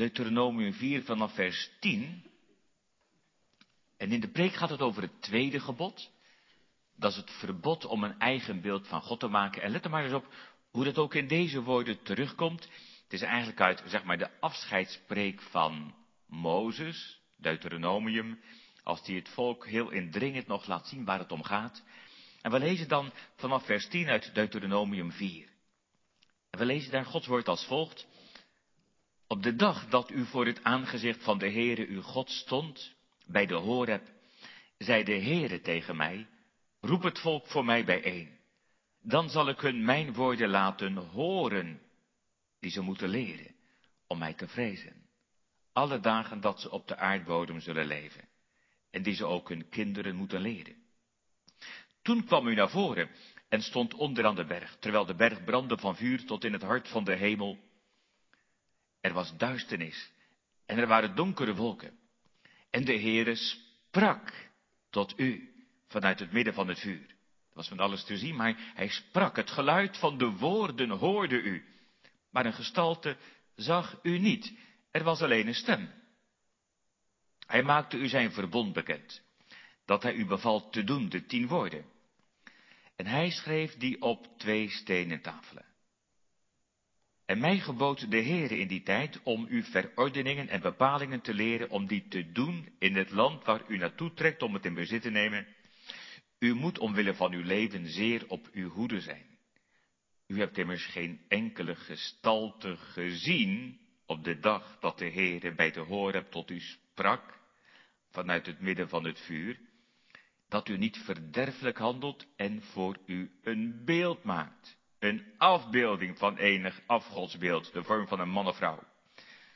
Deuteronomium 4 vanaf vers 10. En in de preek gaat het over het tweede gebod. Dat is het verbod om een eigen beeld van God te maken. En let er maar eens op hoe dat ook in deze woorden terugkomt. Het is eigenlijk uit, zeg maar, de afscheidspreek van Mozes, Deuteronomium, als die het volk heel indringend nog laat zien waar het om gaat. En we lezen dan vanaf vers 10 uit Deuteronomium 4. En we lezen daar Gods woord als volgt. Op de dag dat u voor het aangezicht van de Heere uw God stond, bij de Horeb, zei de Heere tegen mij, roep het volk voor mij bijeen. Dan zal ik hun mijn woorden laten horen, die ze moeten leren, om mij te vrezen. Alle dagen dat ze op de aardbodem zullen leven, en die ze ook hun kinderen moeten leren. Toen kwam u naar voren en stond onder aan de berg, terwijl de berg brandde van vuur tot in het hart van de hemel. Er was duisternis en er waren donkere wolken. En de Heere sprak tot u vanuit het midden van het vuur. Dat was van alles te zien, maar hij sprak. Het geluid van de woorden hoorde u. Maar een gestalte zag u niet. Er was alleen een stem. Hij maakte u zijn verbond bekend. Dat hij u bevalt te doen, de tien woorden. En hij schreef die op twee stenen tafelen. En mij gebood de Heere in die tijd om u verordeningen en bepalingen te leren om die te doen in het land waar u naartoe trekt om het in bezit te nemen. U moet omwille van uw leven zeer op uw hoede zijn. U hebt immers geen enkele gestalte gezien op de dag dat de Heere bij de Horeb tot u sprak, vanuit het midden van het vuur, dat u niet verderfelijk handelt en voor u een beeld maakt. Een afbeelding van enig afgodsbeeld, de vorm van een man of vrouw.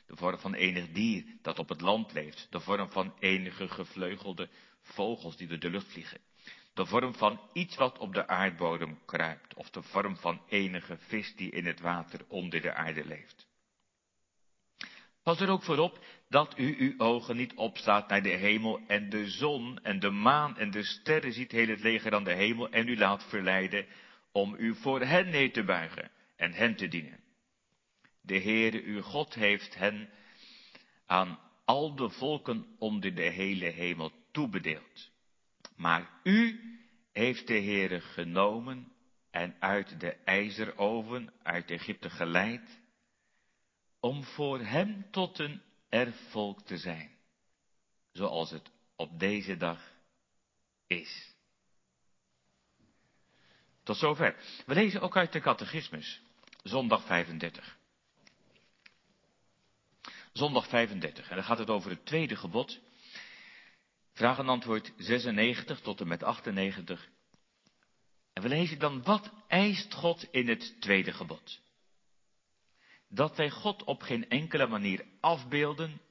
De vorm van enig dier dat op het land leeft. De vorm van enige gevleugelde vogels die door de lucht vliegen. De vorm van iets wat op de aardbodem kruipt. Of de vorm van enige vis die in het water onder de aarde leeft. Pas er ook voor op dat u uw ogen niet opstaat naar de hemel en de zon en de maan en de sterren ziet heel het leger aan de hemel en u laat verleiden om u voor hen neer te buigen en hen te dienen. De Heere uw God heeft hen aan al de volken onder de hele hemel toebedeeld. Maar u heeft de Heere genomen en uit de ijzeroven uit Egypte geleid, om voor hem tot een erfvolk te zijn, zoals het op deze dag is. Tot zover. We lezen ook uit de catechismus, zondag 35. Zondag 35, en dan gaat het over het tweede gebod. Vraag en antwoord 96 tot en met 98. En we lezen dan, wat eist God in het tweede gebod? Dat wij God op geen enkele manier afbeelden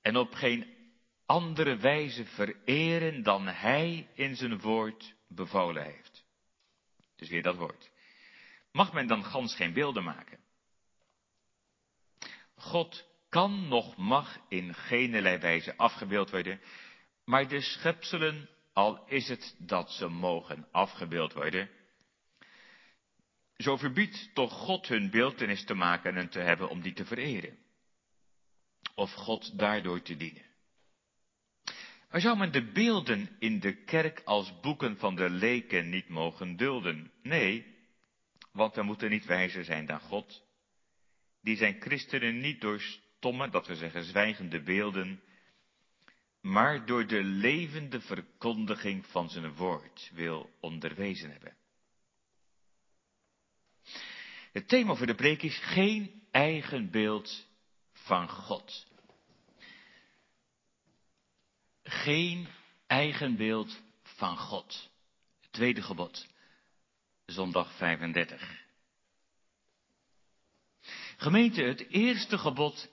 en op geen andere wijze vereren dan Hij in zijn woord bevolen heeft. Dus weer dat woord. Mag men dan gans geen beelden maken? God kan nog mag in geen wijze afgebeeld worden, maar de schepselen, al is het dat ze mogen afgebeeld worden, zo verbiedt toch God hun beeldenis te maken en te hebben om die te vereren. Of God daardoor te dienen. Maar zou men de beelden in de kerk als boeken van de leken niet mogen dulden? Nee, want we moeten niet wijzer zijn dan God. Die zijn christenen niet door stomme, dat we zeggen zwijgende beelden, maar door de levende verkondiging van zijn woord wil onderwezen hebben. Het thema voor de preek is geen eigen beeld van God. Geen eigen beeld van God. Het tweede gebod. Zondag 35. Gemeente, het eerste gebod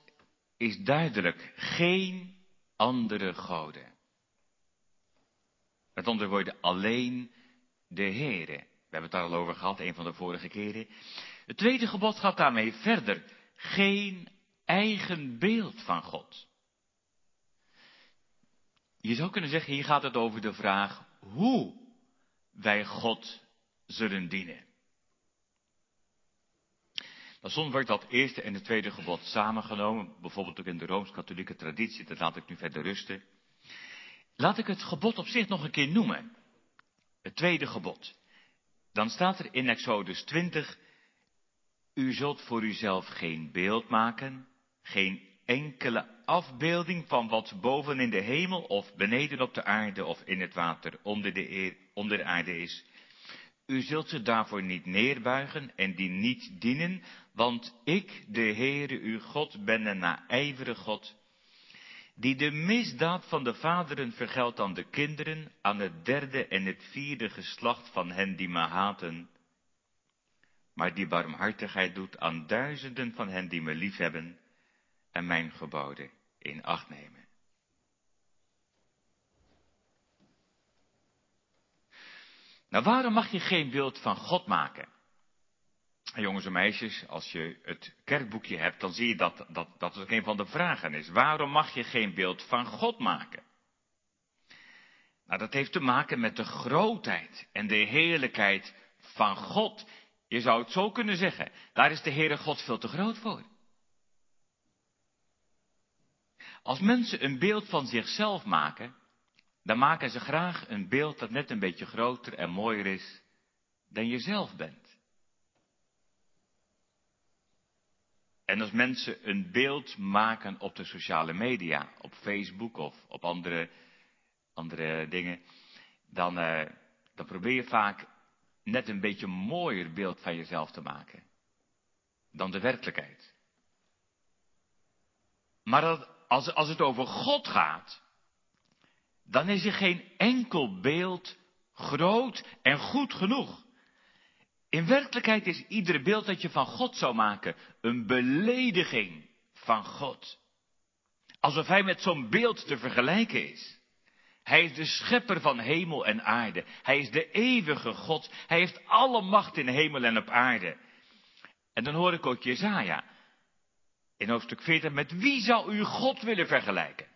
is duidelijk. Geen andere goden. Met andere woorden, alleen de Heere. We hebben het daar al over gehad, een van de vorige keren. Het tweede gebod gaat daarmee verder. Geen eigen beeld van God. Je zou kunnen zeggen, hier gaat het over de vraag hoe wij God zullen dienen. Dat Soms wordt dat eerste en het tweede gebod samengenomen, bijvoorbeeld ook in de Rooms-Katholieke traditie, dat laat ik nu verder rusten. Laat ik het gebod op zich nog een keer noemen. Het tweede gebod. Dan staat er in Exodus 20, u zult voor uzelf geen beeld maken, geen enkele afbeelding van wat boven in de hemel of beneden op de aarde of in het water onder de, onder de aarde is. U zult ze daarvoor niet neerbuigen en die niet dienen, want ik, de Heere uw God, ben een naijvere God, die de misdaad van de vaderen vergeldt aan de kinderen, aan het derde en het vierde geslacht van hen die me haten, maar die barmhartigheid doet aan duizenden van hen die me liefhebben en mijn geboden in acht nemen. Nou, waarom mag je geen beeld van God maken? Jongens en meisjes, als je het kerkboekje hebt, dan zie je dat dat, dat ook een van de vragen is. Waarom mag je geen beeld van God maken? Nou, dat heeft te maken met de grootheid en de heerlijkheid van God. Je zou het zo kunnen zeggen, daar is de Heere God veel te groot voor. Als mensen een beeld van zichzelf maken, dan maken ze graag een beeld dat net een beetje groter en mooier is dan je zelf bent. En als mensen een beeld maken op de sociale media, op Facebook of op andere, andere dingen, dan, uh, dan probeer je vaak net een beetje mooier beeld van jezelf te maken dan de werkelijkheid. Maar dat, als, als het over God gaat, dan is er geen enkel beeld groot en goed genoeg. In werkelijkheid is ieder beeld dat je van God zou maken een belediging van God. Alsof hij met zo'n beeld te vergelijken is. Hij is de schepper van hemel en aarde. Hij is de eeuwige God. Hij heeft alle macht in hemel en op aarde. En dan hoor ik ook Jezaja. In hoofdstuk 40, met wie zou u God willen vergelijken?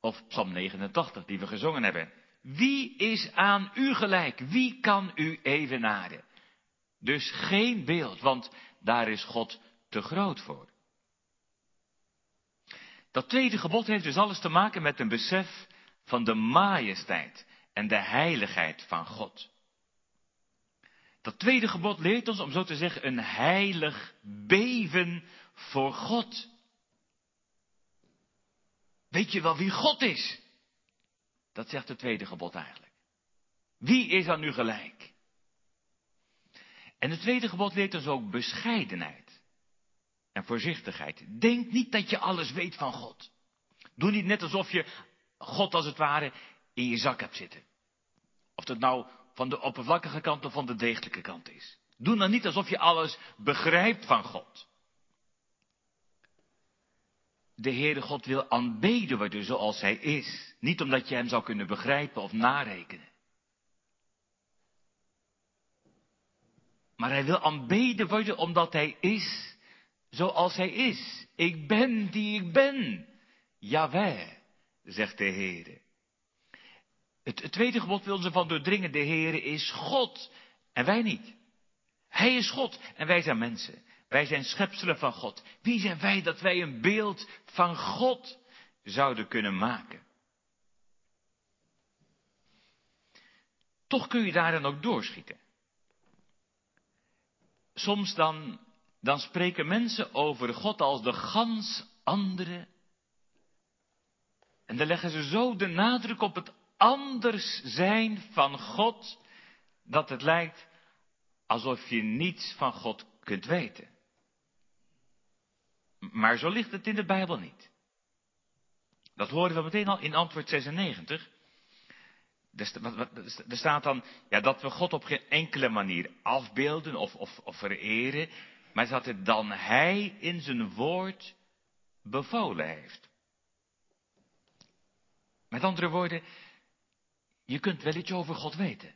Of Psalm 89, die we gezongen hebben. Wie is aan u gelijk? Wie kan u evenaren? Dus geen beeld, want daar is God te groot voor. Dat tweede gebod heeft dus alles te maken met een besef van de majesteit en de heiligheid van God. Dat tweede gebod leert ons, om zo te zeggen, een heilig beven voor God. Weet je wel wie God is? Dat zegt het tweede gebod eigenlijk. Wie is aan u gelijk? En het tweede gebod leert ons ook bescheidenheid en voorzichtigheid. Denk niet dat je alles weet van God. Doe niet net alsof je God als het ware in je zak hebt zitten. Of dat nou van de oppervlakkige kant of van de degelijke kant is. Doe dan niet alsof je alles begrijpt van God. De Heere God wil aanbeden worden zoals Hij is. Niet omdat je Hem zou kunnen begrijpen of narekenen. Maar Hij wil aanbeden worden omdat Hij is zoals Hij is. Ik ben die ik ben. Jawel, zegt de Heere. Het, het tweede gebod wil ze van doordringen. De Heere is God en wij niet. Hij is God en wij zijn mensen. Wij zijn schepselen van God. Wie zijn wij dat wij een beeld van God zouden kunnen maken? Toch kun je daar dan ook doorschieten. Soms dan, dan spreken mensen over God als de gans andere. En dan leggen ze zo de nadruk op het anders zijn van God, dat het lijkt alsof je niets van God kunt weten. Maar zo ligt het in de Bijbel niet. Dat horen we meteen al in antwoord 96. Er staat dan ja, dat we God op geen enkele manier afbeelden of, of, vereren, maar dat het dan Hij in zijn woord bevolen heeft. Met andere woorden, je kunt wel iets over God weten.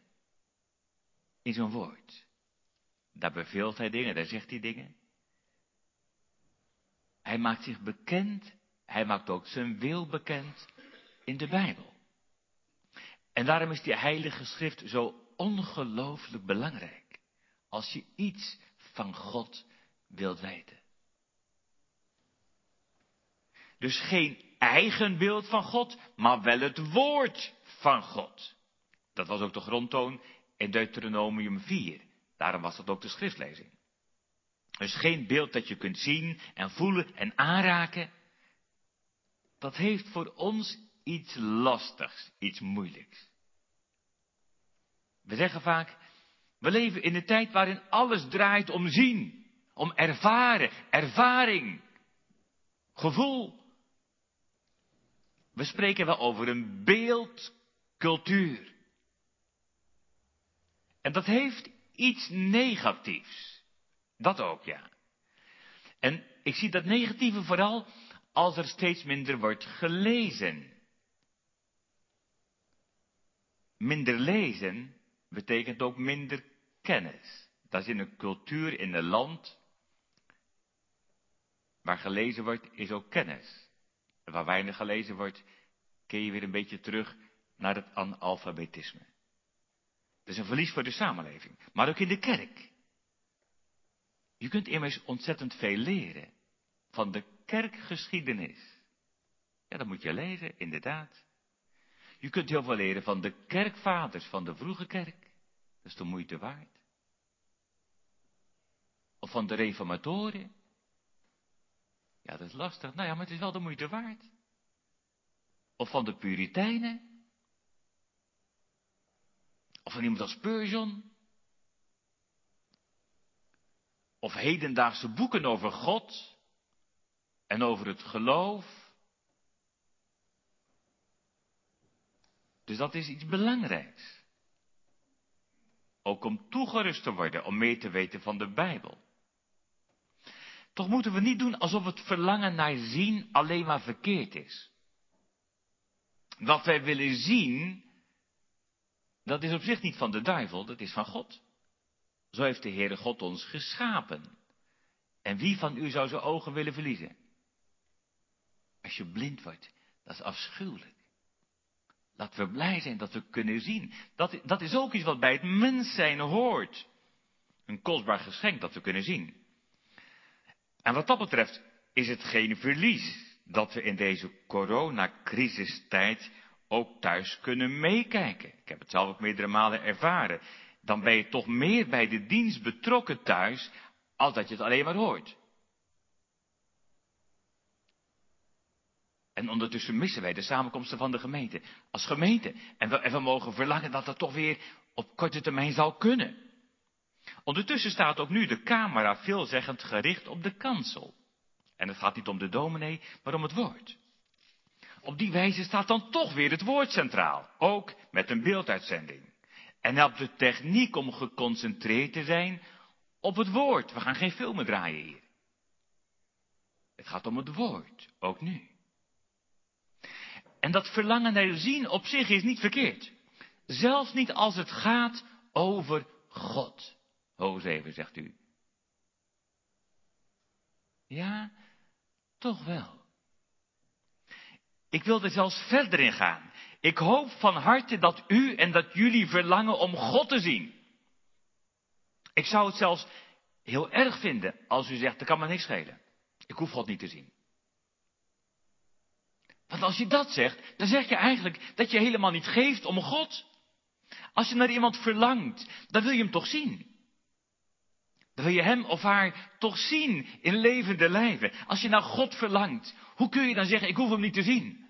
In zo'n woord. Daar beveelt hij dingen, daar zegt hij dingen. Hij maakt zich bekend, hij maakt ook zijn wil bekend in de Bijbel. En daarom is die heilige schrift zo ongelooflijk belangrijk. Als je iets van God wilt weten. Dus geen eigen beeld van God, maar wel het woord van God. Dat was ook de grondtoon in Deuteronomium 4. Daarom was dat ook de schriftlezing. Dus geen beeld dat je kunt zien en voelen en aanraken. Dat heeft voor ons iets lastigs, iets moeilijks. We zeggen vaak, we leven in een tijd waarin alles draait om zien, om ervaren, ervaring, gevoel. We spreken wel over een beeldcultuur. En dat heeft iets negatiefs. Dat ook, ja. En ik zie dat negatieve vooral als er steeds minder wordt gelezen. Minder lezen betekent ook minder kennis. Dat is in een cultuur, in een land, waar gelezen wordt, is ook kennis. En waar weinig gelezen wordt, keer je weer een beetje terug naar het analfabetisme. Dat is een verlies voor de samenleving, maar ook in de kerk. Je kunt immers ontzettend veel leren van de kerkgeschiedenis. Ja, dat moet je lezen, inderdaad. Je kunt heel veel leren van de kerkvaders van de vroege kerk. Dat is de moeite waard. Of van de reformatoren. Ja, dat is lastig. Nou ja, maar het is wel de moeite waard. Of van de Puritijnen. Of van iemand als Spurgeon. Of hedendaagse boeken over God en over het geloof. Dus dat is iets belangrijks. Ook om toegerust te worden, om mee te weten van de Bijbel. Toch moeten we niet doen alsof het verlangen naar zien alleen maar verkeerd is. Wat wij willen zien, dat is op zich niet van de duivel, dat is van God. Zo heeft de Heere God ons geschapen. En wie van u zou zijn ogen willen verliezen? Als je blind wordt, dat is afschuwelijk. Laten we blij zijn dat we kunnen zien. Dat, dat is ook iets wat bij het mens zijn hoort. Een kostbaar geschenk dat we kunnen zien. En wat dat betreft is het geen verlies dat we in deze coronacrisistijd ook thuis kunnen meekijken. Ik heb het zelf ook meerdere malen ervaren. Dan ben je toch meer bij de dienst betrokken thuis, als dat je het alleen maar hoort. En ondertussen missen wij de samenkomsten van de gemeente. Als gemeente. En we, en we mogen verlangen dat dat toch weer op korte termijn zal kunnen. Ondertussen staat ook nu de camera veelzeggend gericht op de kansel. En het gaat niet om de dominee, maar om het woord. Op die wijze staat dan toch weer het woord centraal, ook met een beelduitzending. En helpt de techniek om geconcentreerd te zijn op het woord. We gaan geen filmen draaien hier. Het gaat om het woord, ook nu. En dat verlangen naar zien op zich is niet verkeerd. Zelfs niet als het gaat over God. Ho even, zegt u. Ja, toch wel. Ik wil er zelfs verder in gaan. Ik hoop van harte dat u en dat jullie verlangen om God te zien. Ik zou het zelfs heel erg vinden als u zegt, er kan me niks schelen. Ik hoef God niet te zien. Want als je dat zegt, dan zeg je eigenlijk dat je helemaal niet geeft om God. Als je naar iemand verlangt, dan wil je hem toch zien. Dan wil je hem of haar toch zien in levende lijven. Als je naar God verlangt, hoe kun je dan zeggen, ik hoef hem niet te zien?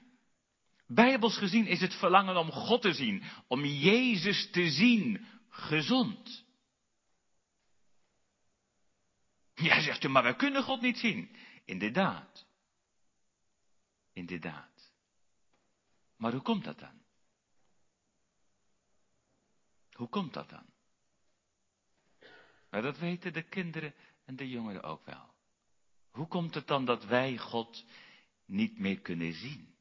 Bijbels gezien is het verlangen om God te zien, om Jezus te zien, gezond. Ja, zegt u, maar wij kunnen God niet zien. Inderdaad. Inderdaad. Maar hoe komt dat dan? Hoe komt dat dan? Maar dat weten de kinderen en de jongeren ook wel. Hoe komt het dan dat wij God niet meer kunnen zien?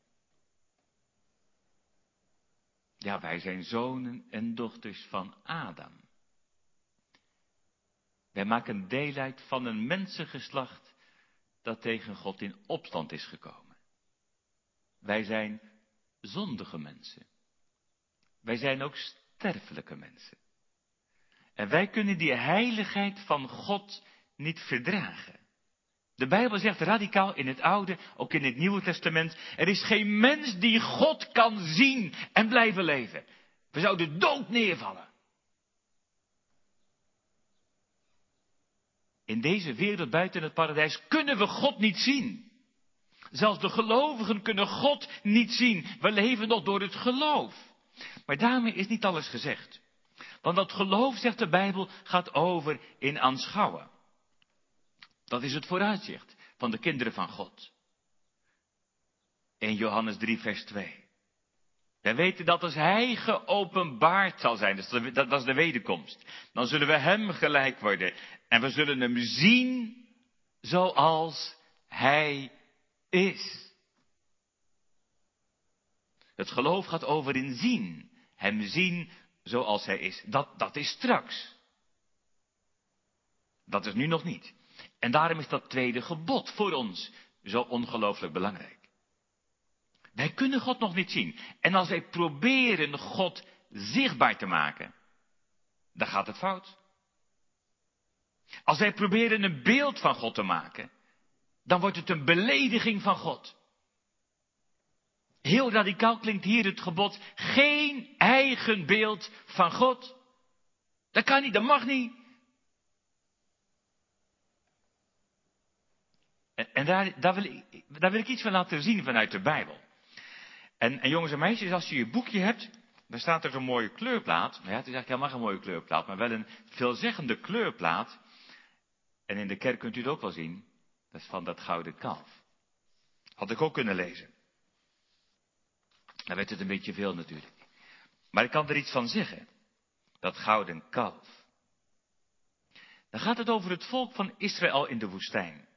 Ja, wij zijn zonen en dochters van Adam. Wij maken deel uit van een mensengeslacht dat tegen God in opstand is gekomen. Wij zijn zondige mensen. Wij zijn ook sterfelijke mensen. En wij kunnen die heiligheid van God niet verdragen. De Bijbel zegt radicaal in het Oude, ook in het Nieuwe Testament, er is geen mens die God kan zien en blijven leven. We zouden dood neervallen. In deze wereld buiten het paradijs kunnen we God niet zien. Zelfs de gelovigen kunnen God niet zien. We leven nog door het geloof. Maar daarmee is niet alles gezegd. Want dat geloof, zegt de Bijbel, gaat over in aanschouwen. Dat is het vooruitzicht van de kinderen van God. In Johannes 3, vers 2. Wij weten dat als Hij geopenbaard zal zijn, dat is de wederkomst, dan zullen we Hem gelijk worden. En we zullen Hem zien zoals Hij is. Het geloof gaat over in zien. Hem zien zoals Hij is. Dat, dat is straks. Dat is nu nog niet. En daarom is dat tweede gebod voor ons zo ongelooflijk belangrijk. Wij kunnen God nog niet zien. En als wij proberen God zichtbaar te maken, dan gaat het fout. Als wij proberen een beeld van God te maken, dan wordt het een belediging van God. Heel radicaal klinkt hier het gebod, geen eigen beeld van God. Dat kan niet, dat mag niet. En, en daar, daar, wil ik, daar wil ik iets van laten zien vanuit de Bijbel. En, en jongens en meisjes, als je je boekje hebt, dan staat er een mooie kleurplaat. Nou ja, het is eigenlijk helemaal geen mooie kleurplaat, maar wel een veelzeggende kleurplaat. En in de kerk kunt u het ook wel zien. Dat is van dat gouden kalf. Had ik ook kunnen lezen. Dan werd het een beetje veel natuurlijk. Maar ik kan er iets van zeggen. Dat gouden kalf. Dan gaat het over het volk van Israël in de woestijn.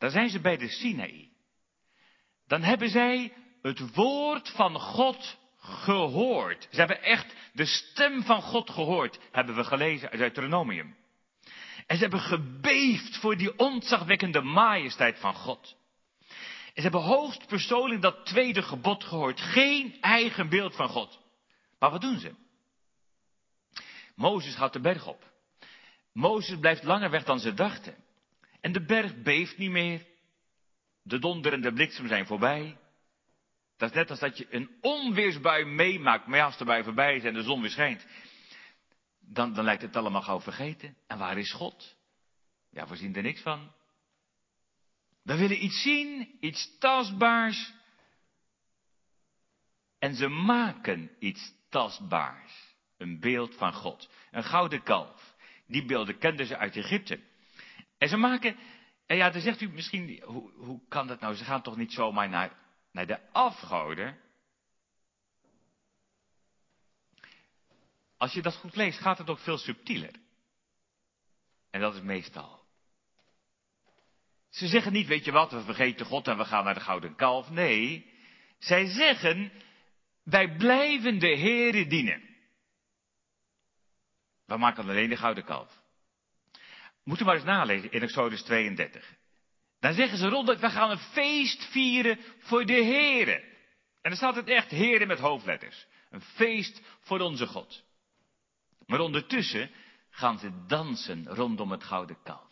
Daar zijn ze bij de Sinaï. Dan hebben zij het woord van God gehoord. Ze hebben echt de stem van God gehoord, hebben we gelezen uit Deuteronomium. En ze hebben gebeefd voor die ontzagwekkende majesteit van God. En ze hebben hoogst persoonlijk dat tweede gebod gehoord. Geen eigen beeld van God. Maar wat doen ze? Mozes gaat de berg op. Mozes blijft langer weg dan ze dachten. En de berg beeft niet meer. De donder en de bliksem zijn voorbij. Dat is net als dat je een onweersbui meemaakt, maar als de bui voorbij is en de zon weer schijnt, dan, dan lijkt het allemaal gauw vergeten. En waar is God? Ja, we zien er niks van. We willen iets zien, iets tastbaars. En ze maken iets tastbaars. Een beeld van God. Een gouden kalf. Die beelden kenden ze uit Egypte. En ze maken, en ja, dan zegt u misschien, hoe, hoe kan dat nou? Ze gaan toch niet zomaar naar naar de afgoden. Als je dat goed leest, gaat het ook veel subtieler. En dat is meestal. Ze zeggen niet, weet je wat, we vergeten God en we gaan naar de gouden kalf. Nee, zij zeggen, wij blijven de Heere dienen. We maken alleen de gouden kalf. Moet u maar eens nalezen in Exodus 32. Dan zeggen ze ronduit, we gaan een feest vieren voor de Here. En dan staat het echt Here met hoofdletters. Een feest voor onze God. Maar ondertussen gaan ze dansen rondom het gouden kalf.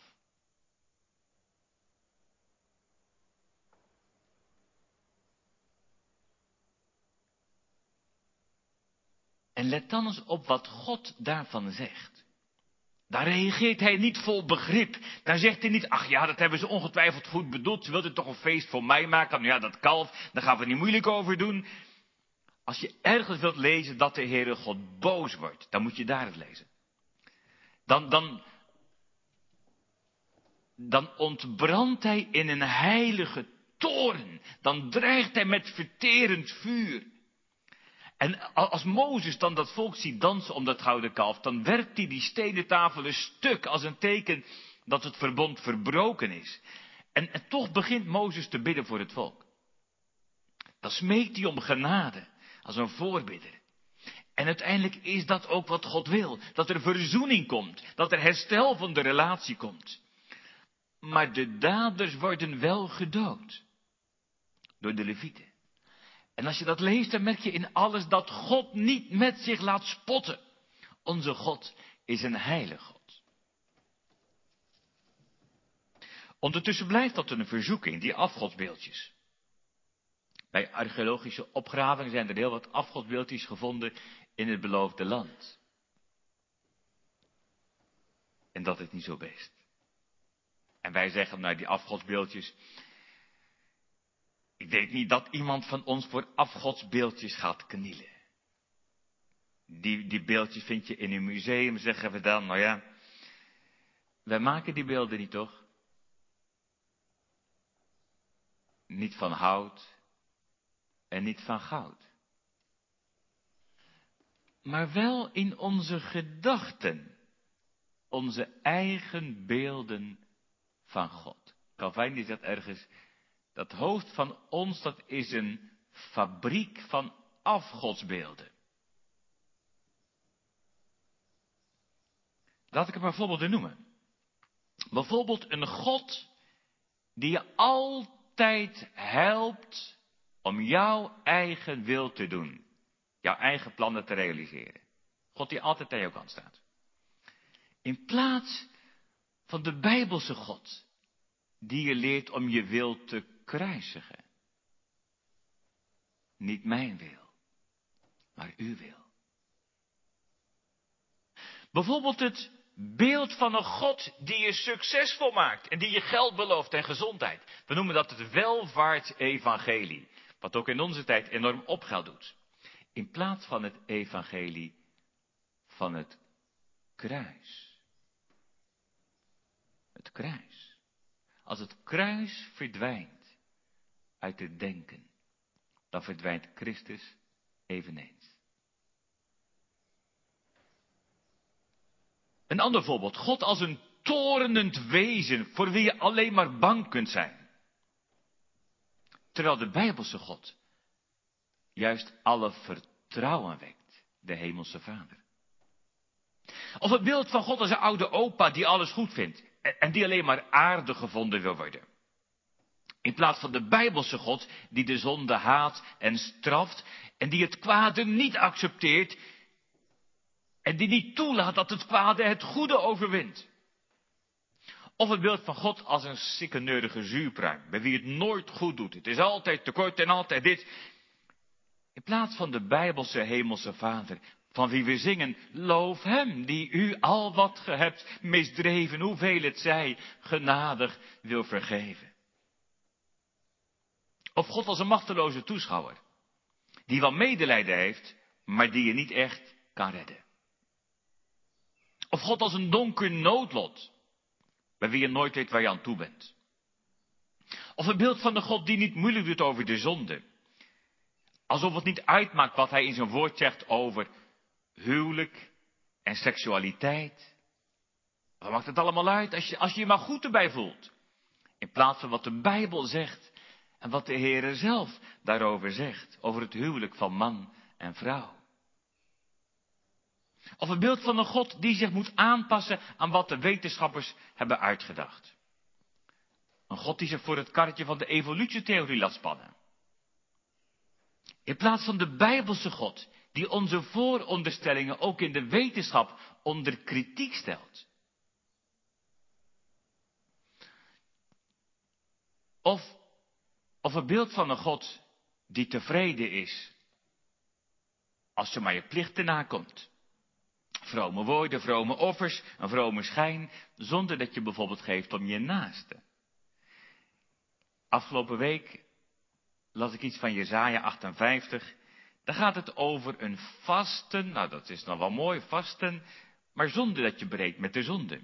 En let dan eens op wat God daarvan zegt. Daar reageert hij niet vol begrip. Daar zegt hij niet, ach ja, dat hebben ze ongetwijfeld goed bedoeld. Ze wilden toch een feest voor mij maken. Nou ja, dat kalf, daar gaan we niet moeilijk over doen. Als je ergens wilt lezen dat de Heere God boos wordt, dan moet je daar het lezen. Dan, dan, dan ontbrandt hij in een heilige toren. Dan dreigt hij met verterend vuur. En als Mozes dan dat volk ziet dansen om dat gouden kalf, dan werpt hij die stenen tafelen stuk als een teken dat het verbond verbroken is. En, en toch begint Mozes te bidden voor het volk. Dan smeekt hij om genade, als een voorbidder. En uiteindelijk is dat ook wat God wil. Dat er verzoening komt. Dat er herstel van de relatie komt. Maar de daders worden wel gedood. Door de levieten. En als je dat leest, dan merk je in alles dat God niet met zich laat spotten. Onze God is een heilige God. Ondertussen blijft dat een verzoeking, die afgodsbeeldjes. Bij archeologische opgravingen zijn er heel wat afgodsbeeldjes gevonden in het beloofde land. En dat is niet zo best. En wij zeggen, nou die afgodsbeeldjes. Ik denk niet dat iemand van ons voor afgodsbeeldjes gaat knielen. Die, die beeldjes vind je in een museum, zeggen we dan. Nou ja, wij maken die beelden niet toch? Niet van hout en niet van goud. Maar wel in onze gedachten. Onze eigen beelden van God. Calvijn die zegt ergens, dat hoofd van ons, dat is een fabriek van afgodsbeelden. Laat ik er maar voorbeelden noemen. Bijvoorbeeld een God die je altijd helpt om jouw eigen wil te doen. Jouw eigen plannen te realiseren. God die altijd aan jouw kant staat. In plaats van de Bijbelse God, die je leert om je wil te kruisigen. Niet mijn wil, maar uw wil. Bijvoorbeeld het beeld van een God die je succesvol maakt en die je geld belooft en gezondheid. We noemen dat het welvaartsevangelie, wat ook in onze tijd enorm opgeld doet. In plaats van het evangelie van het kruis. Het kruis. Als het kruis verdwijnt uit het denken, dan verdwijnt Christus eveneens. Een ander voorbeeld. God als een torenend wezen voor wie je alleen maar bang kunt zijn. Terwijl de Bijbelse God juist alle vertrouwen wekt, de Hemelse Vader. Of het beeld van God als een oude opa die alles goed vindt en die alleen maar aardig gevonden wil worden. In plaats van de Bijbelse God die de zonde haat en straft en die het kwade niet accepteert, en die niet toelaat dat het kwade het goede overwint. Of het beeld van God als een sikkeneurige zuurpruim, bij wie het nooit goed doet. Het is altijd tekort en altijd dit. In plaats van de Bijbelse hemelse Vader, van wie we zingen, loof hem die u al wat ge hebt misdreven, hoeveel het zij, genadig wil vergeven. Of God als een machteloze toeschouwer, die wel medelijden heeft, maar die je niet echt kan redden. Of God als een donker noodlot, bij wie je nooit weet waar je aan toe bent. Of een beeld van de God die niet moeilijk doet over de zonde. Alsof het niet uitmaakt wat hij in zijn woord zegt over huwelijk en seksualiteit. Wat maakt het allemaal uit als je, als je je maar goed erbij voelt? In plaats van wat de Bijbel zegt en wat de Heere zelf daarover zegt, over het huwelijk van man en vrouw. Of een beeld van een God die zich moet aanpassen aan wat de wetenschappers hebben uitgedacht. Een God die zich voor het karretje van de evolutietheorie laat spannen. In plaats van de Bijbelse God die onze vooronderstellingen ook in de wetenschap onder kritiek stelt. Of, of een beeld van een God die tevreden is als je maar je plichten nakomt. Vrome woorden, vrome offers, een vrome schijn, zonder dat je bijvoorbeeld geeft om je naaste. Afgelopen week las ik iets van Jezaja 58. Daar gaat het over een vasten, nou dat is nog wel mooi, vasten, maar zonder dat je breekt met de zonde.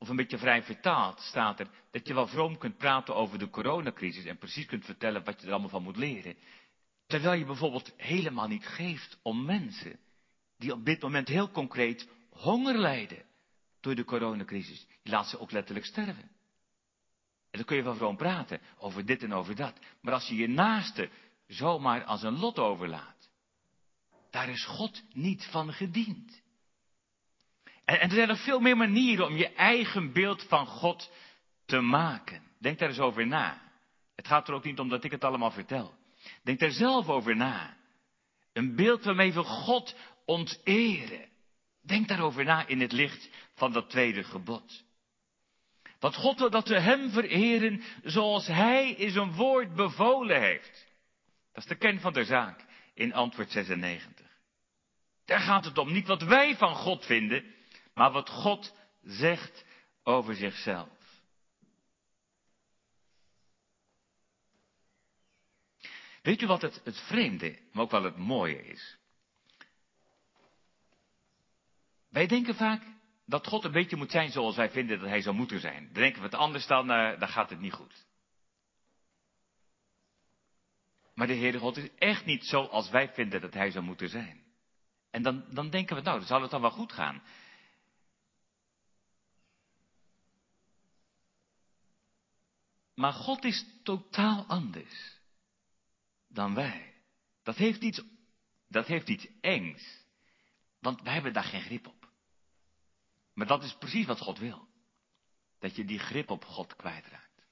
Of een beetje vrij vertaald staat er dat je wel vroom kunt praten over de coronacrisis en precies kunt vertellen wat je er allemaal van moet leren. Terwijl je bijvoorbeeld helemaal niet geeft om mensen die op dit moment heel concreet honger lijden door de coronacrisis. Je laat ze ook letterlijk sterven. En dan kun je wel gewoon praten over dit en over dat. Maar als je je naaste zomaar als een lot overlaat, daar is God niet van gediend. En, er zijn nog veel meer manieren om je eigen beeld van God te maken. Denk daar eens over na. Het gaat er ook niet om dat ik het allemaal vertel. Denk daar zelf over na. Een beeld waarmee we God onteren. Denk daarover na in het licht van dat tweede gebod. Want God wil dat we Hem vereren zoals Hij in zijn woord bevolen heeft. Dat is de kern van de zaak in antwoord 96. Daar gaat het om, niet wat wij van God vinden, maar wat God zegt over zichzelf. Weet u wat het, het vreemde, maar ook wel het mooie is? Wij denken vaak dat God een beetje moet zijn zoals wij vinden dat hij zou moeten zijn. Denken we het anders dan, uh, dan gaat het niet goed. Maar de Heere God is echt niet zo als wij vinden dat hij zou moeten zijn. En dan, dan denken we, nou, dan zal het dan wel goed gaan. Maar God is totaal anders dan wij. Dat heeft iets, dat heeft iets engs. Want wij hebben daar geen grip op. Maar dat is precies wat God wil. Dat je die grip op God kwijtraakt.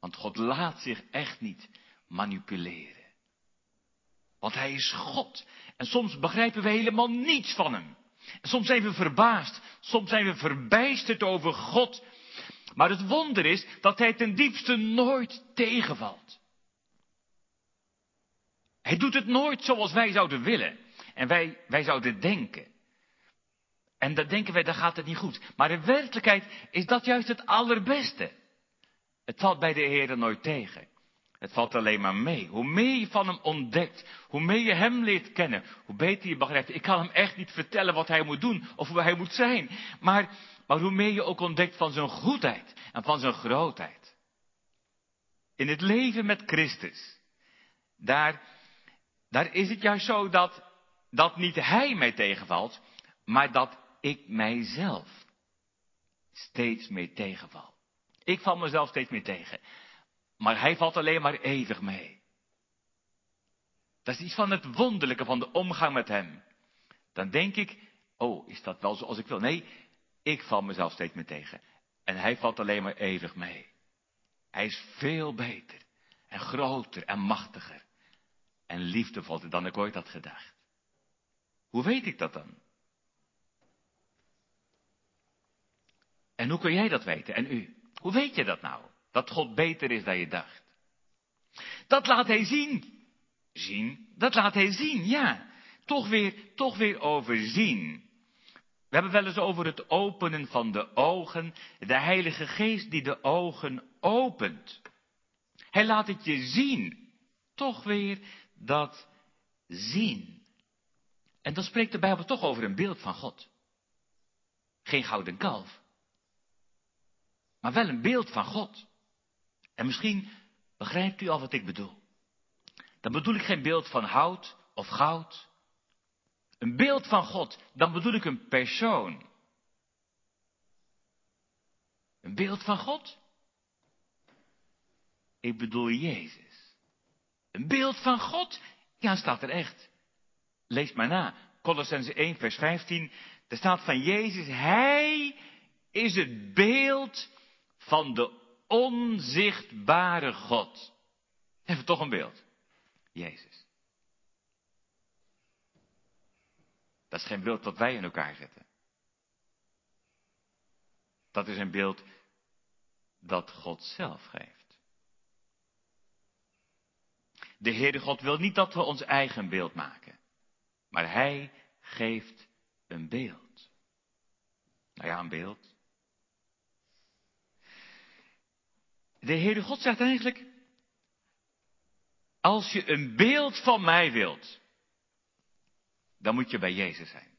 Want God laat zich echt niet manipuleren. Want Hij is God. En soms begrijpen we helemaal niets van Hem. En soms zijn we verbaasd. Soms zijn we verbijsterd over God. Maar het wonder is dat Hij ten diepste nooit tegenvalt. Hij doet het nooit zoals wij zouden willen. En wij, wij zouden denken. En dan denken wij, dan gaat het niet goed. Maar in werkelijkheid is dat juist het allerbeste. Het valt bij de Heer nooit tegen. Het valt alleen maar mee. Hoe meer je van hem ontdekt, hoe meer je hem leert kennen, hoe beter je begrijpt. Ik kan hem echt niet vertellen wat hij moet doen of hoe hij moet zijn. Maar, maar hoe meer je ook ontdekt van zijn goedheid en van zijn grootheid. In het leven met Christus, daar, daar is het juist zo dat, dat niet hij mij tegenvalt, maar dat ik mijzelf steeds meer tegenval. Ik val mezelf steeds meer tegen. Maar hij valt alleen maar eeuwig mee. Dat is iets van het wonderlijke van de omgang met hem. Dan denk ik, oh, is dat wel zoals ik wil? Nee, ik val mezelf steeds meer tegen. En hij valt alleen maar eeuwig mee. Hij is veel beter en groter en machtiger en liefdevoller dan ik ooit had gedacht. Hoe weet ik dat dan? En hoe kun jij dat weten? En u? Hoe weet je dat nou? Dat God beter is dan je dacht. Dat laat hij zien. Zien? Dat laat hij zien, ja. Toch weer, toch weer overzien. We hebben wel eens over het openen van de ogen. De Heilige Geest die de ogen opent. Hij laat het je zien. Toch weer dat zien. En dan spreekt de Bijbel toch over een beeld van God. Geen gouden kalf maar wel een beeld van God. En misschien begrijpt u al wat ik bedoel. Dan bedoel ik geen beeld van hout of goud. Een beeld van God, dan bedoel ik een persoon. Een beeld van God? Ik bedoel Jezus. Een beeld van God? Ja, staat er echt. Lees maar na. Colossense 1, vers 15. Er staat van Jezus, Hij is het beeld van de onzichtbare God. Even toch een beeld. Jezus. Dat is geen beeld dat wij in elkaar zetten. Dat is een beeld dat God zelf geeft. De Heere God wil niet dat we ons eigen beeld maken, maar Hij geeft een beeld. Nou ja, een beeld. De Heere God zegt eigenlijk, als je een beeld van mij wilt, dan moet je bij Jezus zijn.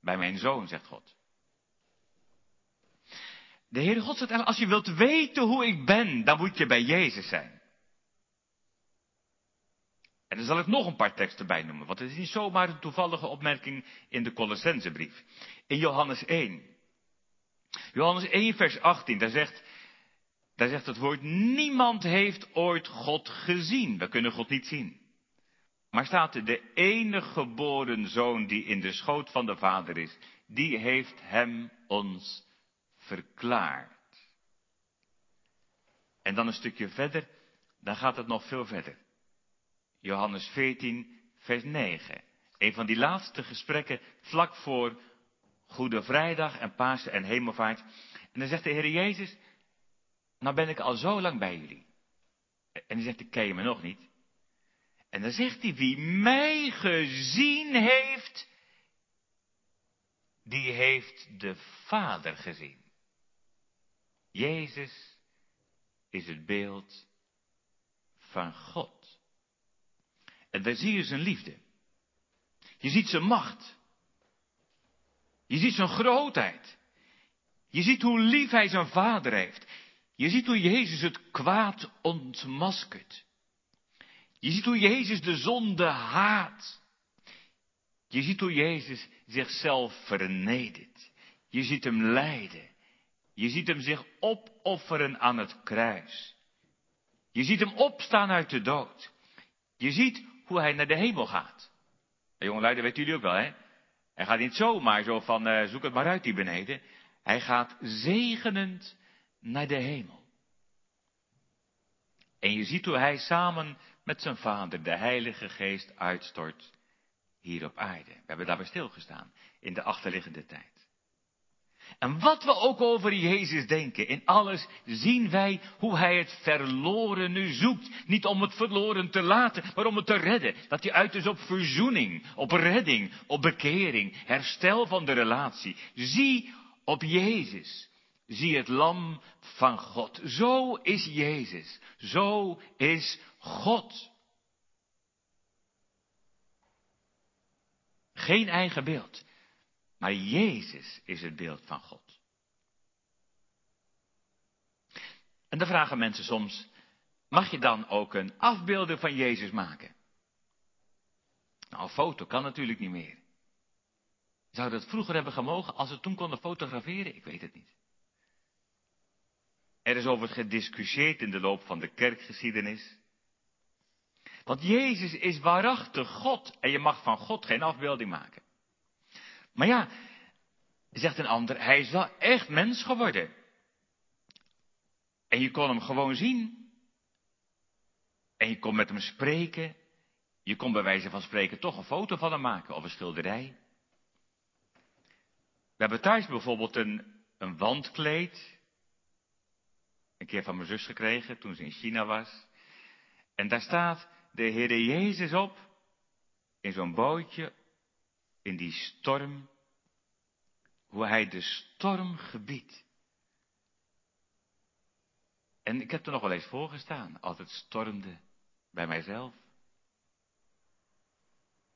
Bij mijn zoon, zegt God. De Heere God zegt als je wilt weten hoe ik ben, dan moet je bij Jezus zijn. En dan zal ik nog een paar teksten bij noemen, want het is niet zomaar een toevallige opmerking in de Colossensebrief. In Johannes 1. Johannes 1 vers 18, daar zegt daar zegt het woord, niemand heeft ooit God gezien. We kunnen God niet zien. Maar staat er, de enige geboren zoon die in de schoot van de vader is, die heeft hem ons verklaard. En dan een stukje verder, dan gaat het nog veel verder. Johannes 14, vers 9. Een van die laatste gesprekken vlak voor Goede Vrijdag en Pasen en Hemelvaart. En dan zegt de Heer Jezus, nou ben ik al zo lang bij jullie. En hij zegt, ik ken je me nog niet. En dan zegt hij, wie mij gezien heeft, die heeft de Vader gezien. Jezus is het beeld van God. En daar zie je zijn liefde. Je ziet zijn macht. Je ziet zijn grootheid. Je ziet hoe lief hij zijn vader heeft. Je ziet hoe Jezus het kwaad ontmaskert. Je ziet hoe Jezus de zonde haat. Je ziet hoe Jezus zichzelf vernedert. Je ziet hem lijden. Je ziet hem zich opofferen aan het kruis. Je ziet hem opstaan uit de dood. Je ziet hoe hij naar de hemel gaat. Jongelui, dat weten jullie ook wel, hè? Hij gaat niet zomaar zo van, uh, zoek het maar uit die beneden. Hij gaat zegenend naar de hemel. En je ziet hoe hij samen met zijn vader de Heilige Geest uitstort hier op aarde. We hebben daarbij stilgestaan in de achterliggende tijd. En wat we ook over Jezus denken, in alles zien wij hoe Hij het verloren nu zoekt. Niet om het verloren te laten, maar om het te redden. Dat hij uit is op verzoening, op redding, op bekering, herstel van de relatie. Zie op Jezus. Zie het lam van God. Zo is Jezus. Zo is God. Geen eigen beeld. Maar Jezus is het beeld van God. En dan vragen mensen soms, mag je dan ook een afbeelding van Jezus maken? Nou, een foto kan natuurlijk niet meer. Zou dat vroeger hebben gemogen als ze toen konden fotograferen? Ik weet het niet. Er is over gediscussieerd in de loop van de kerkgeschiedenis. Want Jezus is waarachtig God en je mag van God geen afbeelding maken. Maar ja, zegt een ander, hij is wel echt mens geworden. En je kon hem gewoon zien. En je kon met hem spreken. Je kon bij wijze van spreken toch een foto van hem maken of een schilderij. We hebben thuis bijvoorbeeld een, een wandkleed. Een keer van mijn zus gekregen toen ze in China was. En daar staat de Heer Jezus op. In zo'n bootje in die storm, hoe hij de storm gebiedt. En ik heb er nog wel eens voor gestaan, als het stormde bij mijzelf.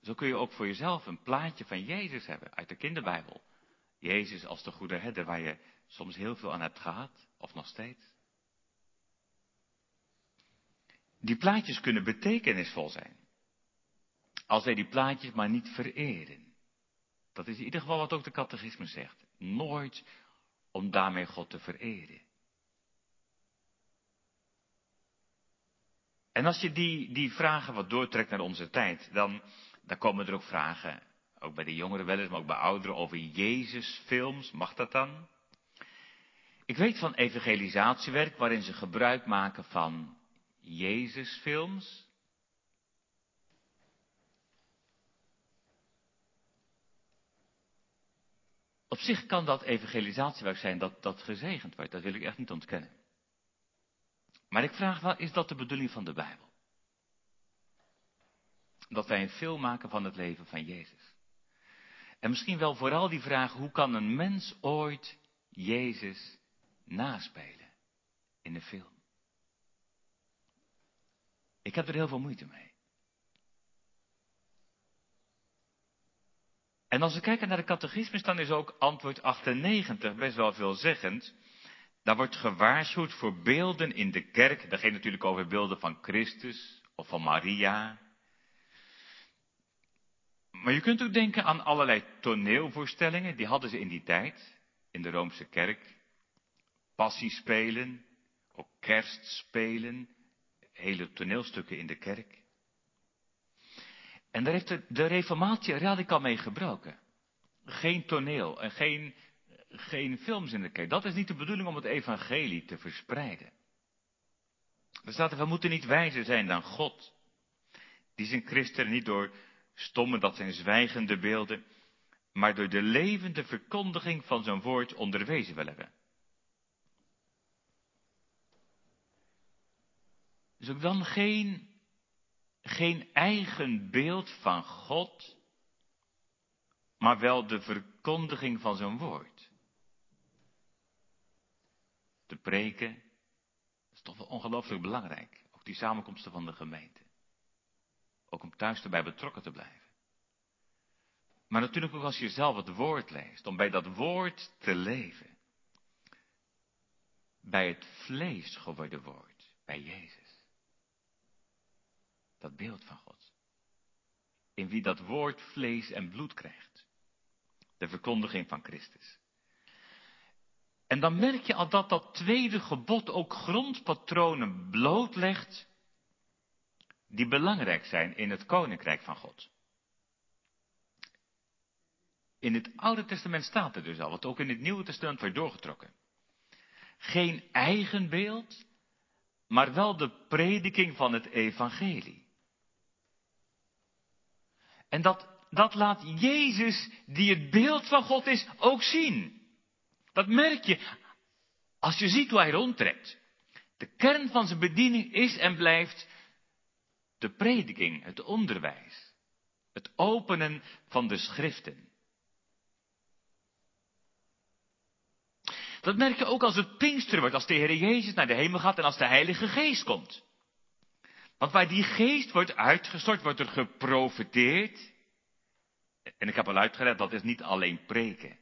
Zo kun je ook voor jezelf een plaatje van Jezus hebben uit de kinderbijbel. Jezus als de goede herder waar je soms heel veel aan hebt gehad, of nog steeds. Die plaatjes kunnen betekenisvol zijn. Als wij die plaatjes maar niet vereren. Dat is in ieder geval wat ook de catechisme zegt. Nooit om daarmee God te vereren. En als je die, die vragen wat doortrekt naar onze tijd, dan, dan komen er ook vragen, ook bij de jongeren wel eens, maar ook bij ouderen, over Jezusfilms. Mag dat dan? Ik weet van evangelisatiewerk waarin ze gebruik maken van Jezusfilms. Op zich kan dat evangelisatiewerk zijn dat, dat gezegend wordt, dat wil ik echt niet ontkennen. Maar ik vraag wel, is dat de bedoeling van de Bijbel? Dat wij een film maken van het leven van Jezus. En misschien wel vooral die vraag, hoe kan een mens ooit Jezus naspelen in de film? Ik heb er heel veel moeite mee. En als we kijken naar de catechismus, dan is ook antwoord 98 best wel veelzeggend. Daar wordt gewaarschuwd voor beelden in de kerk. Dat gaat natuurlijk over beelden van Christus of van Maria. Maar je kunt ook denken aan allerlei toneelvoorstellingen, die hadden ze in die tijd, in de Roomse kerk. Passiespelen, ook kerstspelen, hele toneelstukken in de kerk. En daar heeft de, reformatie radicaal mee gebroken. Geen toneel en geen, geen films in de kerk. Dat is niet de bedoeling om het evangelie te verspreiden. Er staat er, we moeten niet wijzer zijn dan God. Die zijn christen niet door stomme, dat zijn zwijgende beelden, maar door de levende verkondiging van zijn woord onderwezen wil hebben. Dus ook dan geen, geen eigen beeld van God, maar wel de verkondiging van zijn woord. Te preken, is toch wel ongelooflijk belangrijk. Ook die samenkomsten van de gemeente. Ook om thuis erbij betrokken te blijven. Maar natuurlijk ook als je zelf het woord leest, om bij dat woord te leven. Bij het vlees geworden woord, bij Jezus. Dat beeld van God. In wie dat woord vlees en bloed krijgt. De verkondiging van Christus. En dan merk je al dat dat tweede gebod ook grondpatronen blootlegt die belangrijk zijn in het koninkrijk van God. In het Oude Testament staat er dus al, wat ook in het Nieuwe Testament wordt doorgetrokken. Geen eigen beeld, maar wel de prediking van het evangelie. En dat, dat laat Jezus, die het beeld van God is, ook zien. Dat merk je als je ziet hoe hij rondtrekt. De kern van zijn bediening is en blijft de prediking, het onderwijs, het openen van de schriften. Dat merk je ook als het Pinkster wordt, als de Heer Jezus naar de hemel gaat en als de Heilige Geest komt. Want waar die geest wordt uitgestort, wordt er geprofiteerd. En ik heb al uitgelegd, dat is niet alleen preken.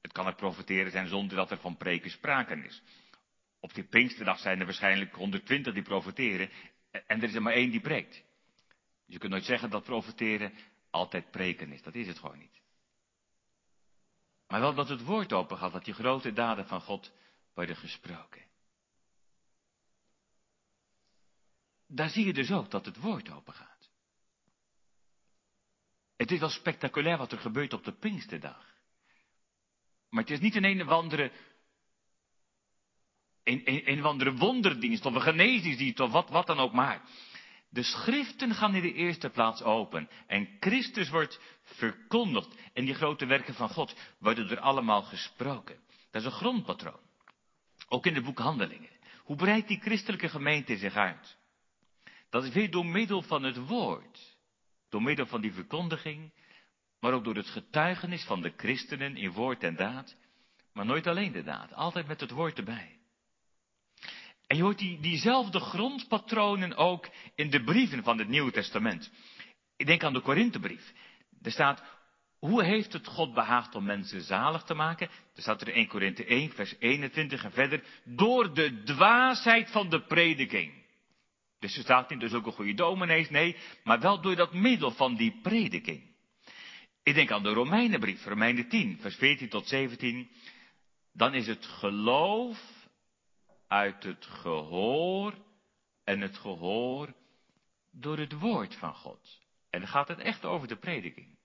Het kan het profiteren zijn zonder dat er van preken sprake is. Op die Pinksterdag zijn er waarschijnlijk 120 die profiteren en er is er maar één die preekt. Dus je kunt nooit zeggen dat profiteren altijd preken is. Dat is het gewoon niet. Maar wel dat het woord open gaat, dat die grote daden van God worden gesproken. Daar zie je dus ook dat het woord open gaat. Het is wel spectaculair wat er gebeurt op de Pinksterdag. Maar het is niet een een of andere, een, een, een of andere wonderdienst of een genezingsdienst of wat, wat dan ook maar. De schriften gaan in de eerste plaats open. En Christus wordt verkondigd. En die grote werken van God worden er allemaal gesproken. Dat is een grondpatroon. Ook in de boek Handelingen. Hoe breidt die christelijke gemeente zich uit? Dat is weer door middel van het woord. Door middel van die verkondiging. Maar ook door het getuigenis van de christenen in woord en daad. Maar nooit alleen de daad. Altijd met het woord erbij. En je hoort die, diezelfde grondpatronen ook in de brieven van het Nieuwe Testament. Ik denk aan de Korinthebrief. Er staat, hoe heeft het God behaagd om mensen zalig te maken? Er staat er in 1 Korinthe 1, vers 21 en verder. Door de dwaasheid van de prediking. Dus er staat niet dus ook een goede dominees, nee, maar wel door dat middel van die prediking. Ik denk aan de Romeinenbrief, Romeinen 10, vers 14 tot 17. Dan is het geloof uit het gehoor en het gehoor door het woord van God. En dan gaat het echt over de prediking.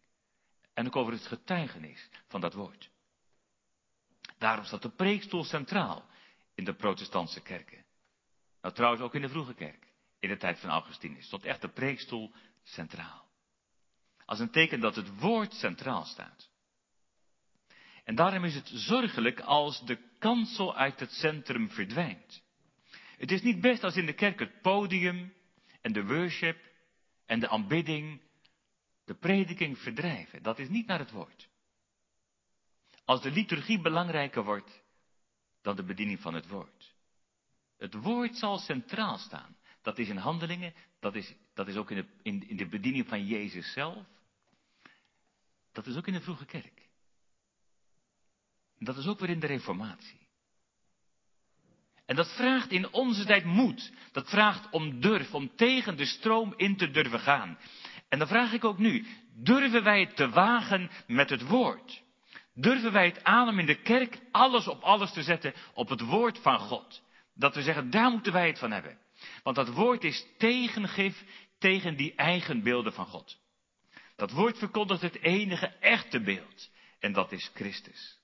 En ook over het getuigenis van dat woord. Daarom staat de preekstoel centraal in de protestantse kerken. Nou trouwens ook in de vroege kerk, de tijd van Augustinus, stond echt de preekstoel centraal. Als een teken dat het woord centraal staat. En daarom is het zorgelijk als de kansel uit het centrum verdwijnt. Het is niet best als in de kerk het podium en de worship en de aanbidding de prediking verdrijven. Dat is niet naar het woord. Als de liturgie belangrijker wordt dan de bediening van het woord. Het woord zal centraal staan. Dat is in handelingen, dat is, dat is ook in de, in, in de bediening van Jezus zelf. Dat is ook in de vroege kerk. Dat is ook weer in de reformatie. En dat vraagt in onze tijd moed. Dat vraagt om durf, om tegen de stroom in te durven gaan. En dan vraag ik ook nu, durven wij het te wagen met het woord? Durven wij het aan om in de kerk alles op alles te zetten op het woord van God? Dat we zeggen, daar moeten wij het van hebben. Want dat woord is tegengif tegen die eigen beelden van God. Dat woord verkondigt het enige echte beeld. En dat is Christus.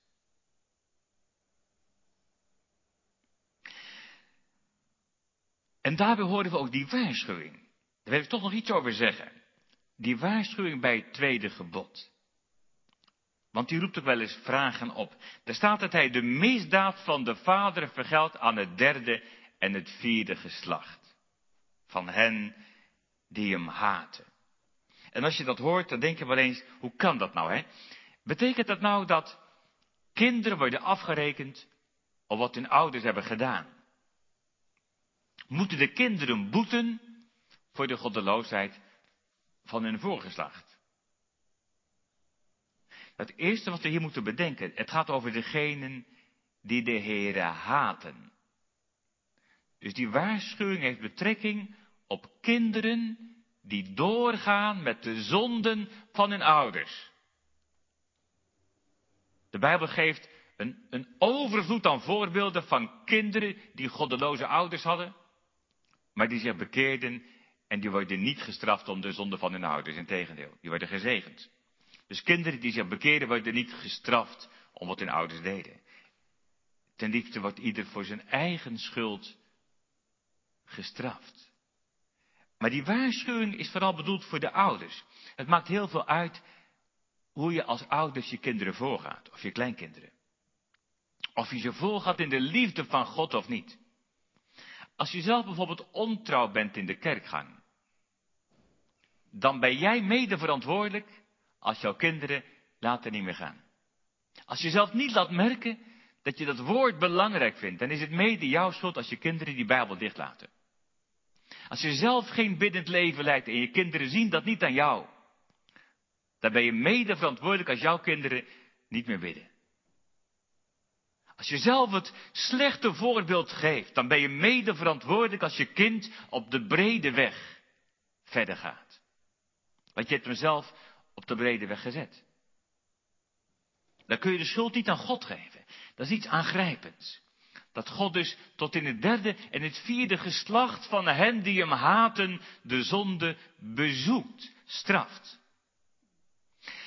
En daarbij horen we ook die waarschuwing. Daar wil ik toch nog iets over zeggen. Die waarschuwing bij het tweede gebod. Want die roept ook wel eens vragen op. Er staat dat hij de misdaad van de vader vergeldt aan het derde en het vierde geslacht van hen die hem haten. En als je dat hoort, dan denk je wel eens, hoe kan dat nou, hè? Betekent dat nou dat kinderen worden afgerekend op wat hun ouders hebben gedaan? Moeten de kinderen boeten voor de goddeloosheid van hun voorgeslacht? Het eerste wat we hier moeten bedenken, het gaat over degenen die de Heere haten. Dus die waarschuwing heeft betrekking op kinderen die doorgaan met de zonden van hun ouders. De Bijbel geeft een, een overvloed aan voorbeelden van kinderen die goddeloze ouders hadden, maar die zich bekeerden en die worden niet gestraft om de zonde van hun ouders. Integendeel, die worden gezegend. Dus kinderen die zich bekeerden worden niet gestraft om wat hun ouders deden. Ten liefste wordt ieder voor zijn eigen schuld gestraft. Maar die waarschuwing is vooral bedoeld voor de ouders. Het maakt heel veel uit hoe je als ouders je kinderen voorgaat, of je kleinkinderen. Of je ze voorgaat in de liefde van God of niet. Als je zelf bijvoorbeeld ontrouw bent in de kerkgang, dan ben jij mede verantwoordelijk als jouw kinderen later niet meer gaan. Als je zelf niet laat merken dat je dat woord belangrijk vindt, dan is het mede jouw schuld als je kinderen die Bijbel dichtlaten. Als je zelf geen biddend leven leidt en je kinderen zien dat niet aan jou, dan ben je mede verantwoordelijk als jouw kinderen niet meer bidden. Als je zelf het slechte voorbeeld geeft, dan ben je mede verantwoordelijk als je kind op de brede weg verder gaat. Want je hebt hem zelf op de brede weg gezet. Dan kun je de schuld niet aan God geven. Dat is iets aangrijpends. Dat God dus tot in het derde en het vierde geslacht van hen die hem haten, de zonde bezoekt, straft.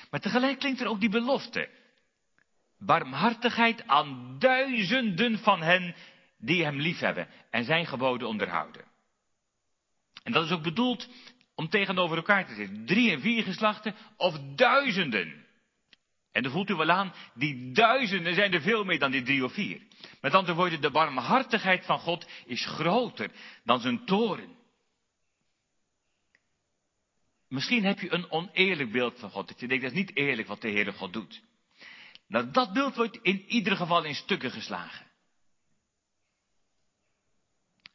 Maar tegelijk klinkt er ook die belofte. Barmhartigheid aan duizenden van hen die hem liefhebben en zijn geboden onderhouden. En dat is ook bedoeld om tegenover elkaar te zitten. Drie en vier geslachten of duizenden. En dan voelt u wel aan, die duizenden zijn er veel meer dan die drie of vier. Met andere woorden, de barmhartigheid van God is groter dan zijn toren. Misschien heb je een oneerlijk beeld van God. Dat je denkt, dat is niet eerlijk wat de Heere God doet. Nou, dat beeld wordt in ieder geval in stukken geslagen.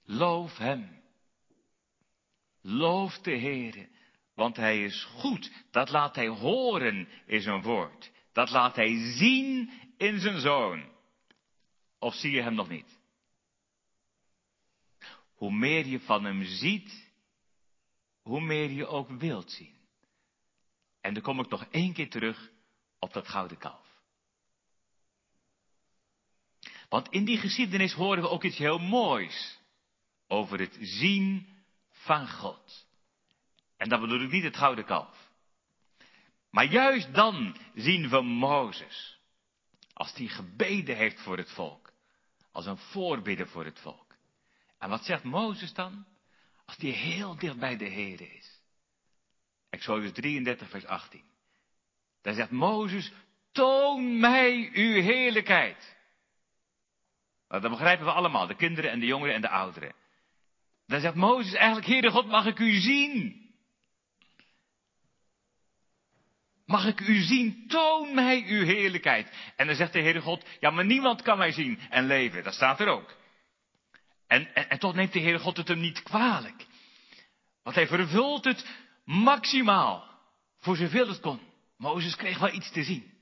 Loof Hem. Loof de Heere, want Hij is goed. Dat laat Hij horen in zijn woord. Dat laat Hij zien in zijn Zoon. Of zie je Hem nog niet? Hoe meer je van Hem ziet, hoe meer je ook wilt zien. En dan kom ik nog één keer terug op dat gouden kalf. Want in die geschiedenis horen we ook iets heel moois over het zien van God. En dat bedoel ik niet het gouden kalf. Maar juist dan zien we Mozes. Als hij gebeden heeft voor het volk. Als een voorbidder voor het volk. En wat zegt Mozes dan? Als hij heel dicht bij de Heer is. Exodus 33, vers 18. Daar zegt Mozes, toon mij uw heerlijkheid. Nou, dat begrijpen we allemaal, de kinderen en de jongeren en de ouderen. Dan zegt Mozes eigenlijk, Heere God, mag ik u zien? Mag ik u zien? Toon mij uw heerlijkheid. En dan zegt de Heere God, ja, maar niemand kan mij zien en leven. Dat staat er ook. En, en, en toch neemt de Heere God het hem niet kwalijk. Want hij vervult het maximaal. Voor zoveel het kon. Mozes kreeg wel iets te zien.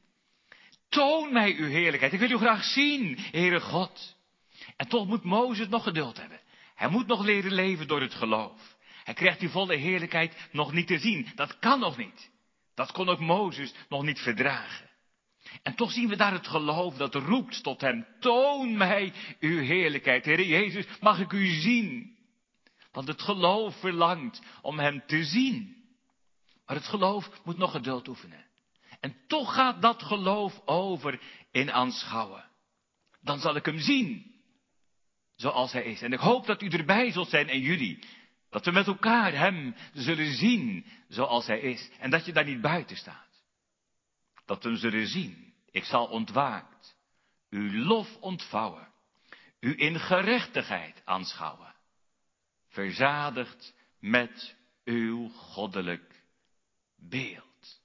Toon mij uw heerlijkheid. Ik wil u graag zien, Heere God. En toch moet Mozes nog geduld hebben. Hij moet nog leren leven door het geloof. Hij krijgt die volle heerlijkheid nog niet te zien. Dat kan nog niet. Dat kon ook Mozes nog niet verdragen. En toch zien we daar het geloof dat roept tot hem. Toon mij uw heerlijkheid. Heer Jezus, mag ik u zien? Want het geloof verlangt om hem te zien. Maar het geloof moet nog geduld oefenen. En toch gaat dat geloof over in aanschouwen. Dan zal ik hem zien zoals hij is. En ik hoop dat u erbij zult zijn en jullie. Dat we met elkaar hem zullen zien zoals hij is. En dat je daar niet buiten staat. Dat we hem zullen zien. Ik zal ontwaakt uw lof ontvouwen. u in gerechtigheid aanschouwen, verzadigd met uw goddelijk beeld.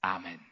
Amen.